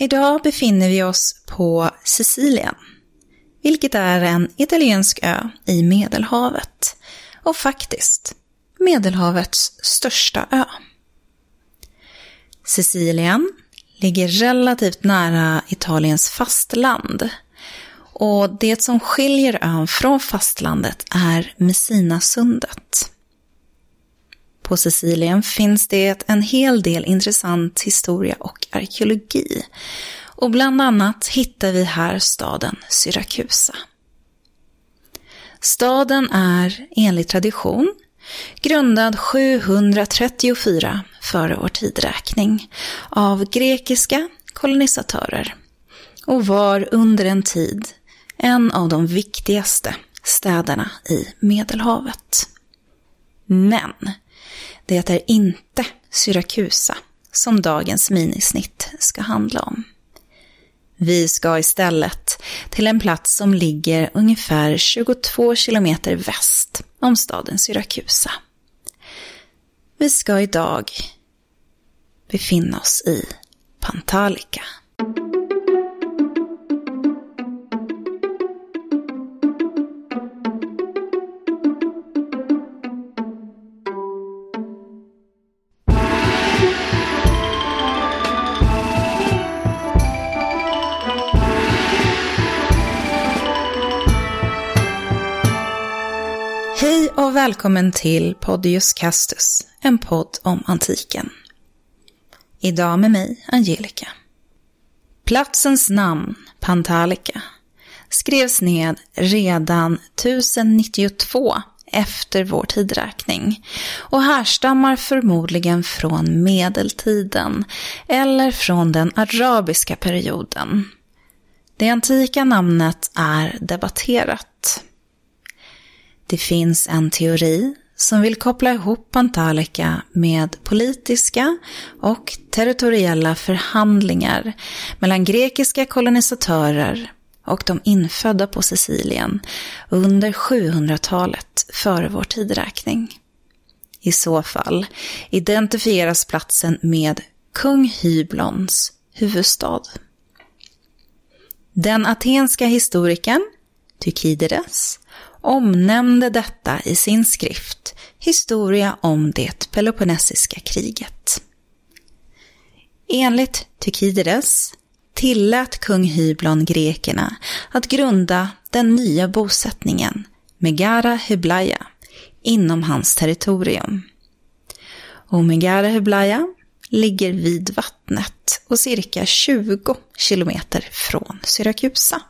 Idag befinner vi oss på Sicilien, vilket är en italiensk ö i Medelhavet och faktiskt Medelhavets största ö. Sicilien ligger relativt nära Italiens fastland och det som skiljer ön från fastlandet är Messinasundet. På Sicilien finns det en hel del intressant historia och arkeologi. Och bland annat hittar vi här staden Syrakusa. Staden är enligt tradition grundad 734 före vår tidräkning av grekiska kolonisatörer och var under en tid en av de viktigaste städerna i Medelhavet. Men det är inte Syrakusa som dagens minisnitt ska handla om. Vi ska istället till en plats som ligger ungefär 22 kilometer väst om staden Syrakusa. Vi ska idag befinna oss i Pantalica. Välkommen till Podius Castus, en podd om antiken. Idag med mig, Angelica. Platsens namn, Pantalica, skrevs ned redan 1092 efter vår tidräkning och härstammar förmodligen från medeltiden eller från den arabiska perioden. Det antika namnet är debatterat. Det finns en teori som vill koppla ihop Pantalika med politiska och territoriella förhandlingar mellan grekiska kolonisatörer och de infödda på Sicilien under 700-talet före vår tideräkning. I så fall identifieras platsen med kung Hyblons huvudstad. Den atenska historikern Tykidides omnämnde detta i sin skrift Historia om det Peloponnesiska kriget. Enligt Tykideres tillät kung Hyblon grekerna att grunda den nya bosättningen Megara Hyblaya inom hans territorium. Och Megara Hyblaya ligger vid vattnet och cirka 20 kilometer från Syrakusa.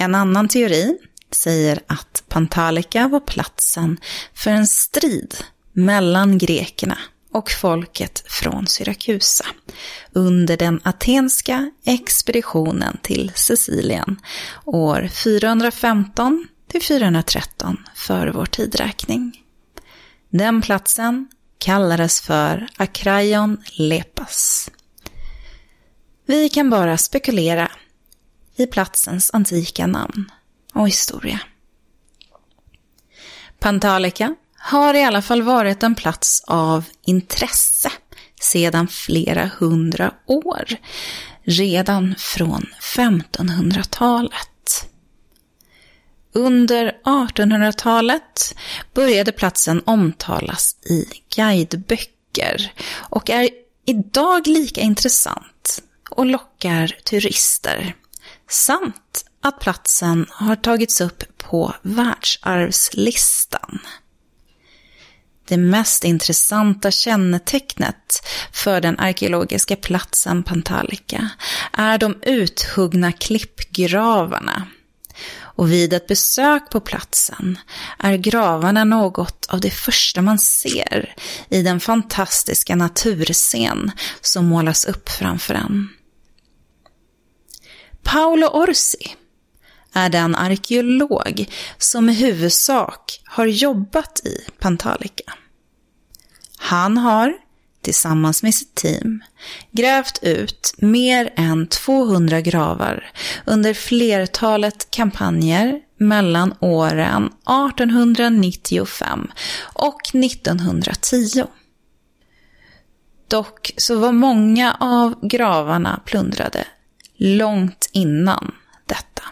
En annan teori säger att Pantalika var platsen för en strid mellan grekerna och folket från Syrakusa under den atenska expeditionen till Sicilien år 415 till 413 före vår tidräkning. Den platsen kallades för Akraion Lepas. Vi kan bara spekulera i platsens antika namn och historia. Pantalica har i alla fall varit en plats av intresse sedan flera hundra år, redan från 1500-talet. Under 1800-talet började platsen omtalas i guideböcker och är idag lika intressant och lockar turister samt att platsen har tagits upp på världsarvslistan. Det mest intressanta kännetecknet för den arkeologiska platsen Pantalica är de uthuggna klippgravarna. Och vid ett besök på platsen är gravarna något av det första man ser i den fantastiska naturscen som målas upp framför en. Paolo Orsi är den arkeolog som i huvudsak har jobbat i Pantalica. Han har, tillsammans med sitt team, grävt ut mer än 200 gravar under flertalet kampanjer mellan åren 1895 och 1910. Dock så var många av gravarna plundrade långt innan detta.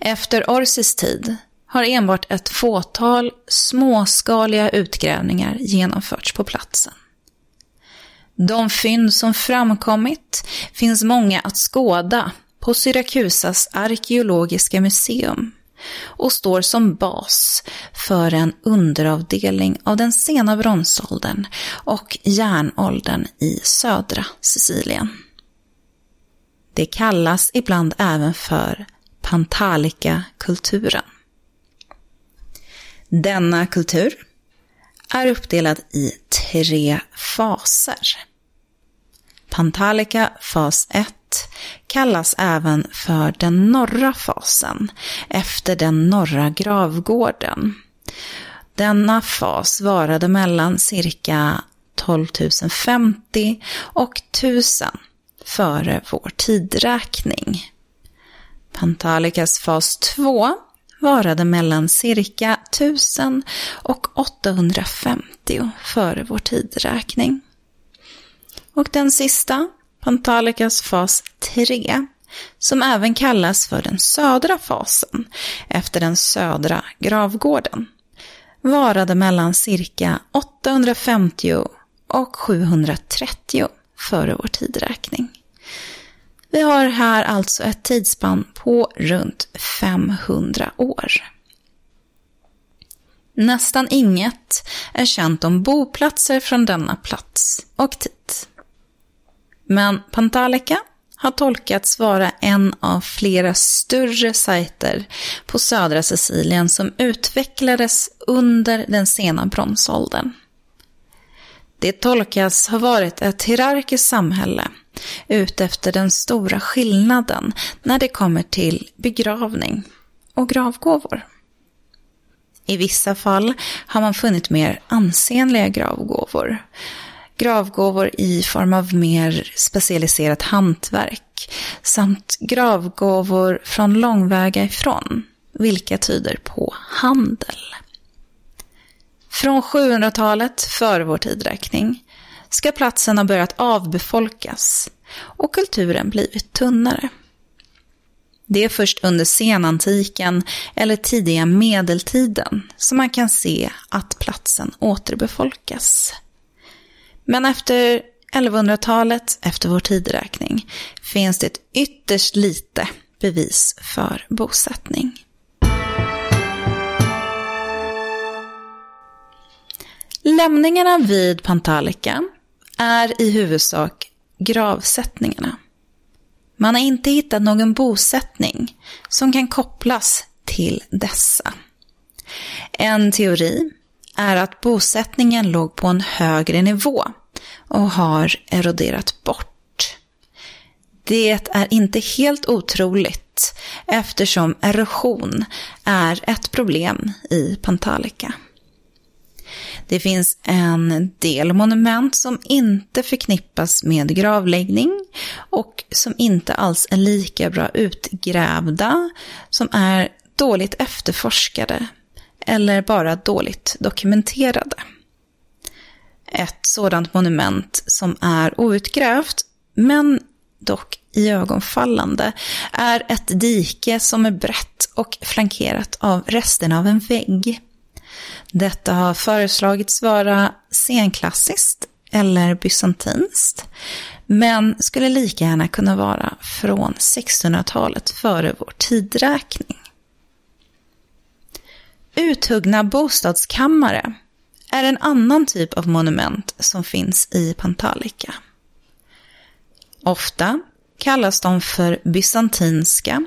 Efter Orsis tid har enbart ett fåtal småskaliga utgrävningar genomförts på platsen. De fynd som framkommit finns många att skåda på Syrakusas arkeologiska museum och står som bas för en underavdelning av den sena bronsåldern och järnåldern i södra Sicilien. Det kallas ibland även för Pantalica-kulturen. Denna kultur är uppdelad i tre faser. Pantalica fas 1 kallas även för den norra fasen, efter den norra gravgården. Denna fas varade mellan cirka 12 050 och 1000 före vår tidräkning. Pantalikas fas 2 varade mellan cirka 1000 och 850 före vår tidräkning. Och den sista, Pantalikas fas 3, som även kallas för den södra fasen, efter den södra gravgården, varade mellan cirka 850 och 730 före vår tidräkning. Vi har här alltså ett tidsspann på runt 500 år. Nästan inget är känt om boplatser från denna plats och tid. Men Pantalica har tolkats vara en av flera större sajter på södra Sicilien som utvecklades under den sena bronsåldern. Det tolkas ha varit ett hierarkiskt samhälle utefter den stora skillnaden när det kommer till begravning och gravgåvor. I vissa fall har man funnit mer ansenliga gravgåvor. Gravgåvor i form av mer specialiserat hantverk samt gravgåvor från långväga ifrån, vilka tyder på handel. Från 700-talet före vår tidräkning ska platsen ha börjat avbefolkas och kulturen blivit tunnare. Det är först under senantiken eller tidiga medeltiden som man kan se att platsen återbefolkas. Men efter 1100-talet, efter vår tideräkning, finns det ytterst lite bevis för bosättning. Lämningarna vid Pantalica är i huvudsak gravsättningarna. Man har inte hittat någon bosättning som kan kopplas till dessa. En teori är att bosättningen låg på en högre nivå och har eroderat bort. Det är inte helt otroligt eftersom erosion är ett problem i Pantalica. Det finns en del monument som inte förknippas med gravläggning och som inte alls är lika bra utgrävda, som är dåligt efterforskade eller bara dåligt dokumenterade. Ett sådant monument som är outgrävt, men dock iögonfallande, är ett dike som är brett och flankerat av resterna av en vägg. Detta har föreslagits vara senklassiskt eller bysantinskt, men skulle lika gärna kunna vara från 1600-talet före vår tidräkning. Uthuggna bostadskammare är en annan typ av monument som finns i Pantalica. Ofta kallas de för bysantinska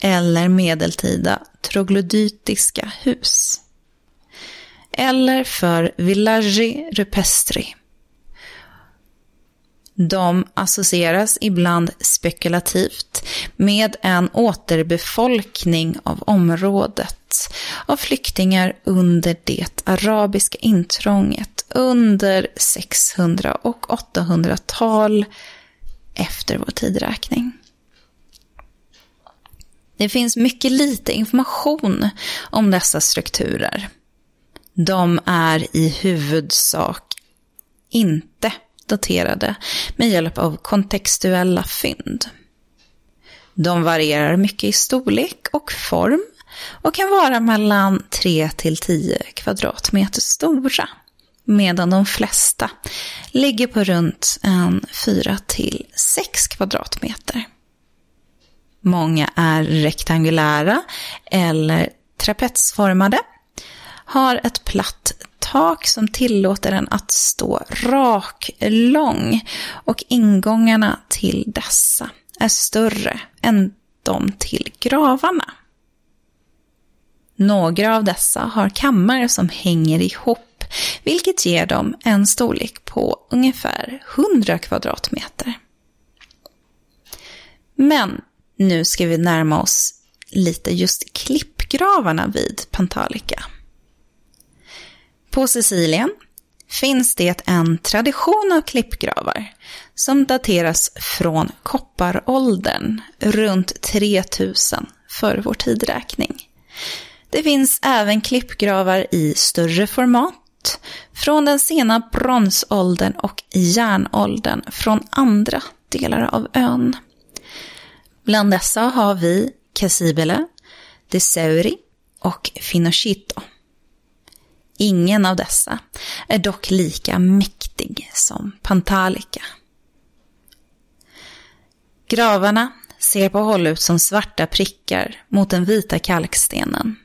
eller medeltida troglodytiska hus eller för villagi rupestri. De associeras ibland spekulativt med en återbefolkning av området av flyktingar under det arabiska intrånget under 600 och 800-tal efter vår tideräkning. Det finns mycket lite information om dessa strukturer. De är i huvudsak inte daterade med hjälp av kontextuella fynd. De varierar mycket i storlek och form och kan vara mellan 3 till 10 kvadratmeter stora, medan de flesta ligger på runt en 4 till 6 kvadratmeter. Många är rektangulära eller trapetsformade, har ett platt tak som tillåter den att stå rak lång och ingångarna till dessa är större än de till gravarna. Några av dessa har kammare som hänger ihop, vilket ger dem en storlek på ungefär 100 kvadratmeter. Men nu ska vi närma oss lite just klippgravarna vid Pantalica. På Sicilien finns det en tradition av klippgravar som dateras från kopparåldern runt 3000 före vår tidräkning. Det finns även klippgravar i större format från den sena bronsåldern och järnåldern från andra delar av ön. Bland dessa har vi Casibele, Deseuri och Finocchito. Ingen av dessa är dock lika mäktig som Pantalica. Gravarna ser på håll ut som svarta prickar mot den vita kalkstenen.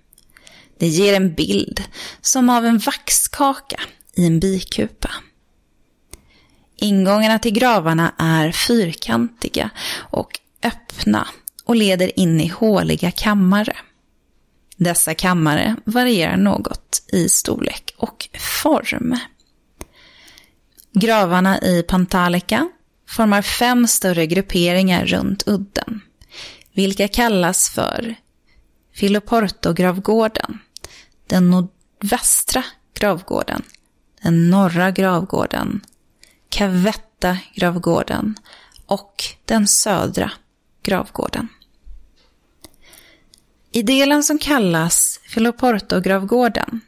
Det ger en bild som av en vaxkaka i en bikupa. Ingångarna till gravarna är fyrkantiga och öppna och leder in i håliga kammare. Dessa kammare varierar något i storlek och form. Gravarna i Pantalica formar fem större grupperingar runt udden, vilka kallas för Filoporto-gravgården, den nordvästra gravgården, den norra gravgården, Cavetta-gravgården och den södra gravgården. I delen som kallas Filoporto-gravgården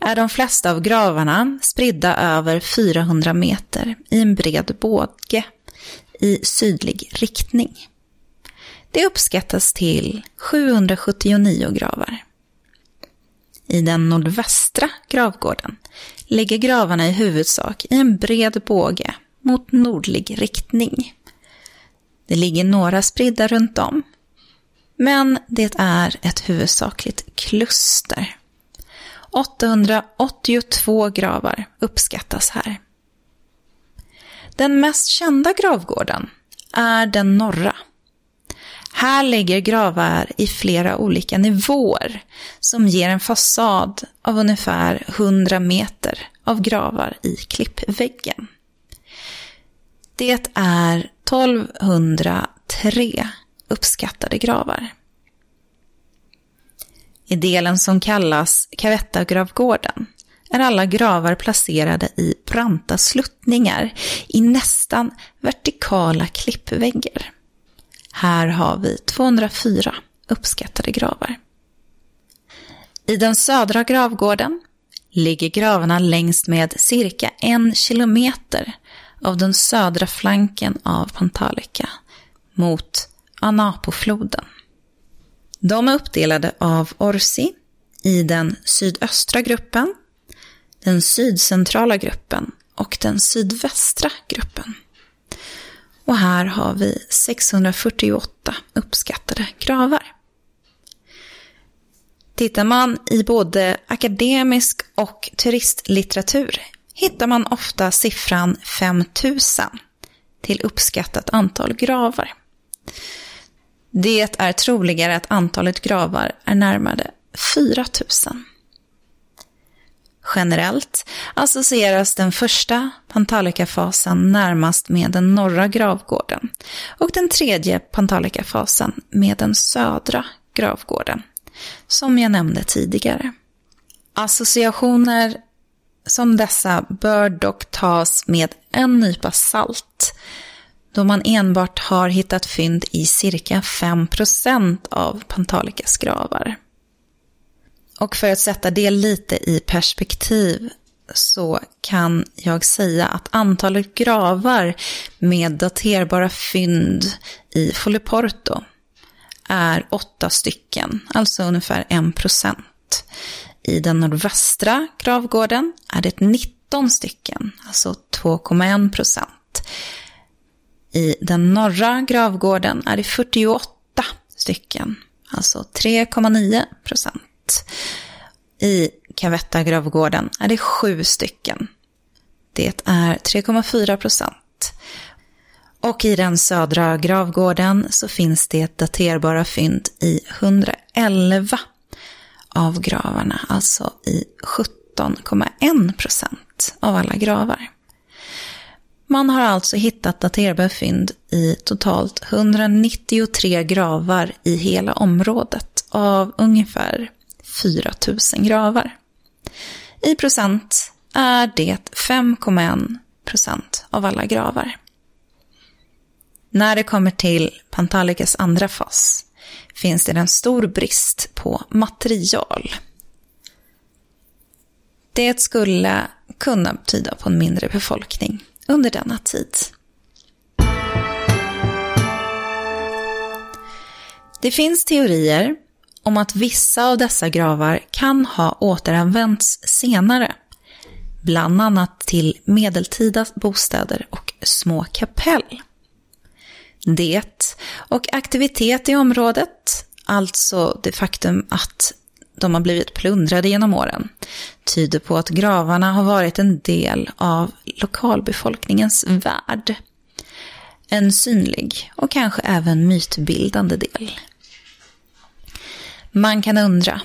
är de flesta av gravarna spridda över 400 meter i en bred båge i sydlig riktning. Det uppskattas till 779 gravar. I den nordvästra gravgården ligger gravarna i huvudsak i en bred båge mot nordlig riktning. Det ligger några spridda runt om, men det är ett huvudsakligt kluster. 882 gravar uppskattas här. Den mest kända gravgården är den norra. Här ligger gravar i flera olika nivåer som ger en fasad av ungefär 100 meter av gravar i klippväggen. Det är 1203 uppskattade gravar. I delen som kallas Cavetta-gravgården är alla gravar placerade i branta sluttningar i nästan vertikala klippväggar. Här har vi 204 uppskattade gravar. I den södra gravgården ligger gravarna längst med cirka en kilometer av den södra flanken av Pantalica mot Anapofloden. De är uppdelade av Orsi i den sydöstra gruppen, den sydcentrala gruppen och den sydvästra gruppen. Och här har vi 648 uppskattade gravar. Tittar man i både akademisk och turistlitteratur hittar man ofta siffran 5000 till uppskattat antal gravar. Det är troligare att antalet gravar är närmare 4000. Generellt associeras den första Pantalica-fasen närmast med den norra gravgården och den tredje Pantalica-fasen med den södra gravgården, som jag nämnde tidigare. Associationer som dessa bör dock tas med en nypa salt då man enbart har hittat fynd i cirka 5% av Pantalicas gravar. Och för att sätta det lite i perspektiv så kan jag säga att antalet gravar med daterbara fynd i Folleporto är åtta stycken, alltså ungefär en procent. I den nordvästra gravgården är det 19 stycken, alltså 2,1 procent. I den norra gravgården är det 48 stycken, alltså 3,9 procent. I Cavetta-gravgården är det sju stycken. Det är 3,4 procent. Och i den södra gravgården så finns det daterbara fynd i 111 av gravarna, alltså i 17,1 procent av alla gravar. Man har alltså hittat daterbara fynd i totalt 193 gravar i hela området av ungefär 4 000 gravar. I procent är det 5,1 procent av alla gravar. När det kommer till Pantalikas andra fas finns det en stor brist på material. Det skulle kunna tyda på en mindre befolkning under denna tid. Det finns teorier om att vissa av dessa gravar kan ha återanvänts senare, bland annat till medeltida bostäder och små kapell. Det och aktivitet i området, alltså det faktum att de har blivit plundrade genom åren, tyder på att gravarna har varit en del av lokalbefolkningens värld. En synlig och kanske även mytbildande del. Man kan undra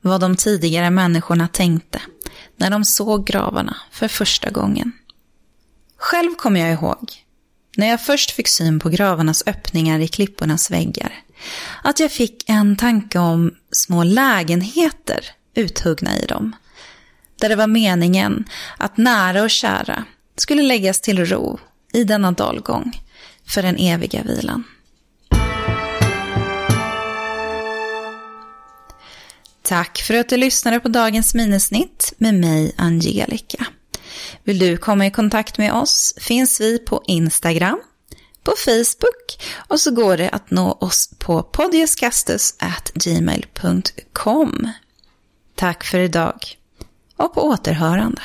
vad de tidigare människorna tänkte när de såg gravarna för första gången. Själv kommer jag ihåg, när jag först fick syn på gravarnas öppningar i klippornas väggar, att jag fick en tanke om små lägenheter uthuggna i dem. Där det var meningen att nära och kära skulle läggas till ro i denna dalgång för den eviga vilan. Tack för att du lyssnade på dagens minisnitt med mig, Angelica. Vill du komma i kontakt med oss finns vi på Instagram, på Facebook och så går det att nå oss på podiuscastus@gmail.com. Tack för idag och på återhörande.